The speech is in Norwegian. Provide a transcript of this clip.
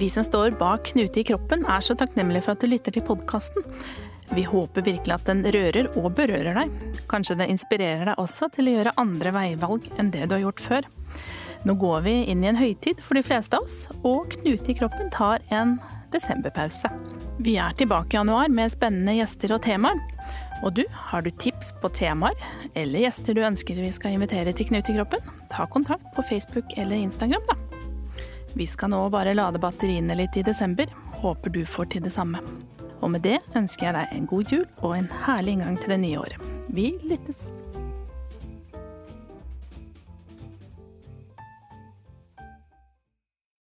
Vi som står bak Knute i kroppen er så takknemlige for at du lytter til podkasten. Vi håper virkelig at den rører og berører deg. Kanskje det inspirerer deg også til å gjøre andre veivalg enn det du har gjort før. Nå går vi inn i en høytid for de fleste av oss, og Knute i kroppen tar en desemberpause. Vi er tilbake i januar med spennende gjester og temaer. Og du, har du tips på temaer eller gjester du ønsker vi skal invitere til Knut i kroppen? Ta kontakt på Facebook eller Instagram, da. Vi skal nå bare lade batteriene litt i desember. Håper du får til det samme. Og med det ønsker jeg deg en god jul og en herlig inngang til det nye året. Vi lyttes!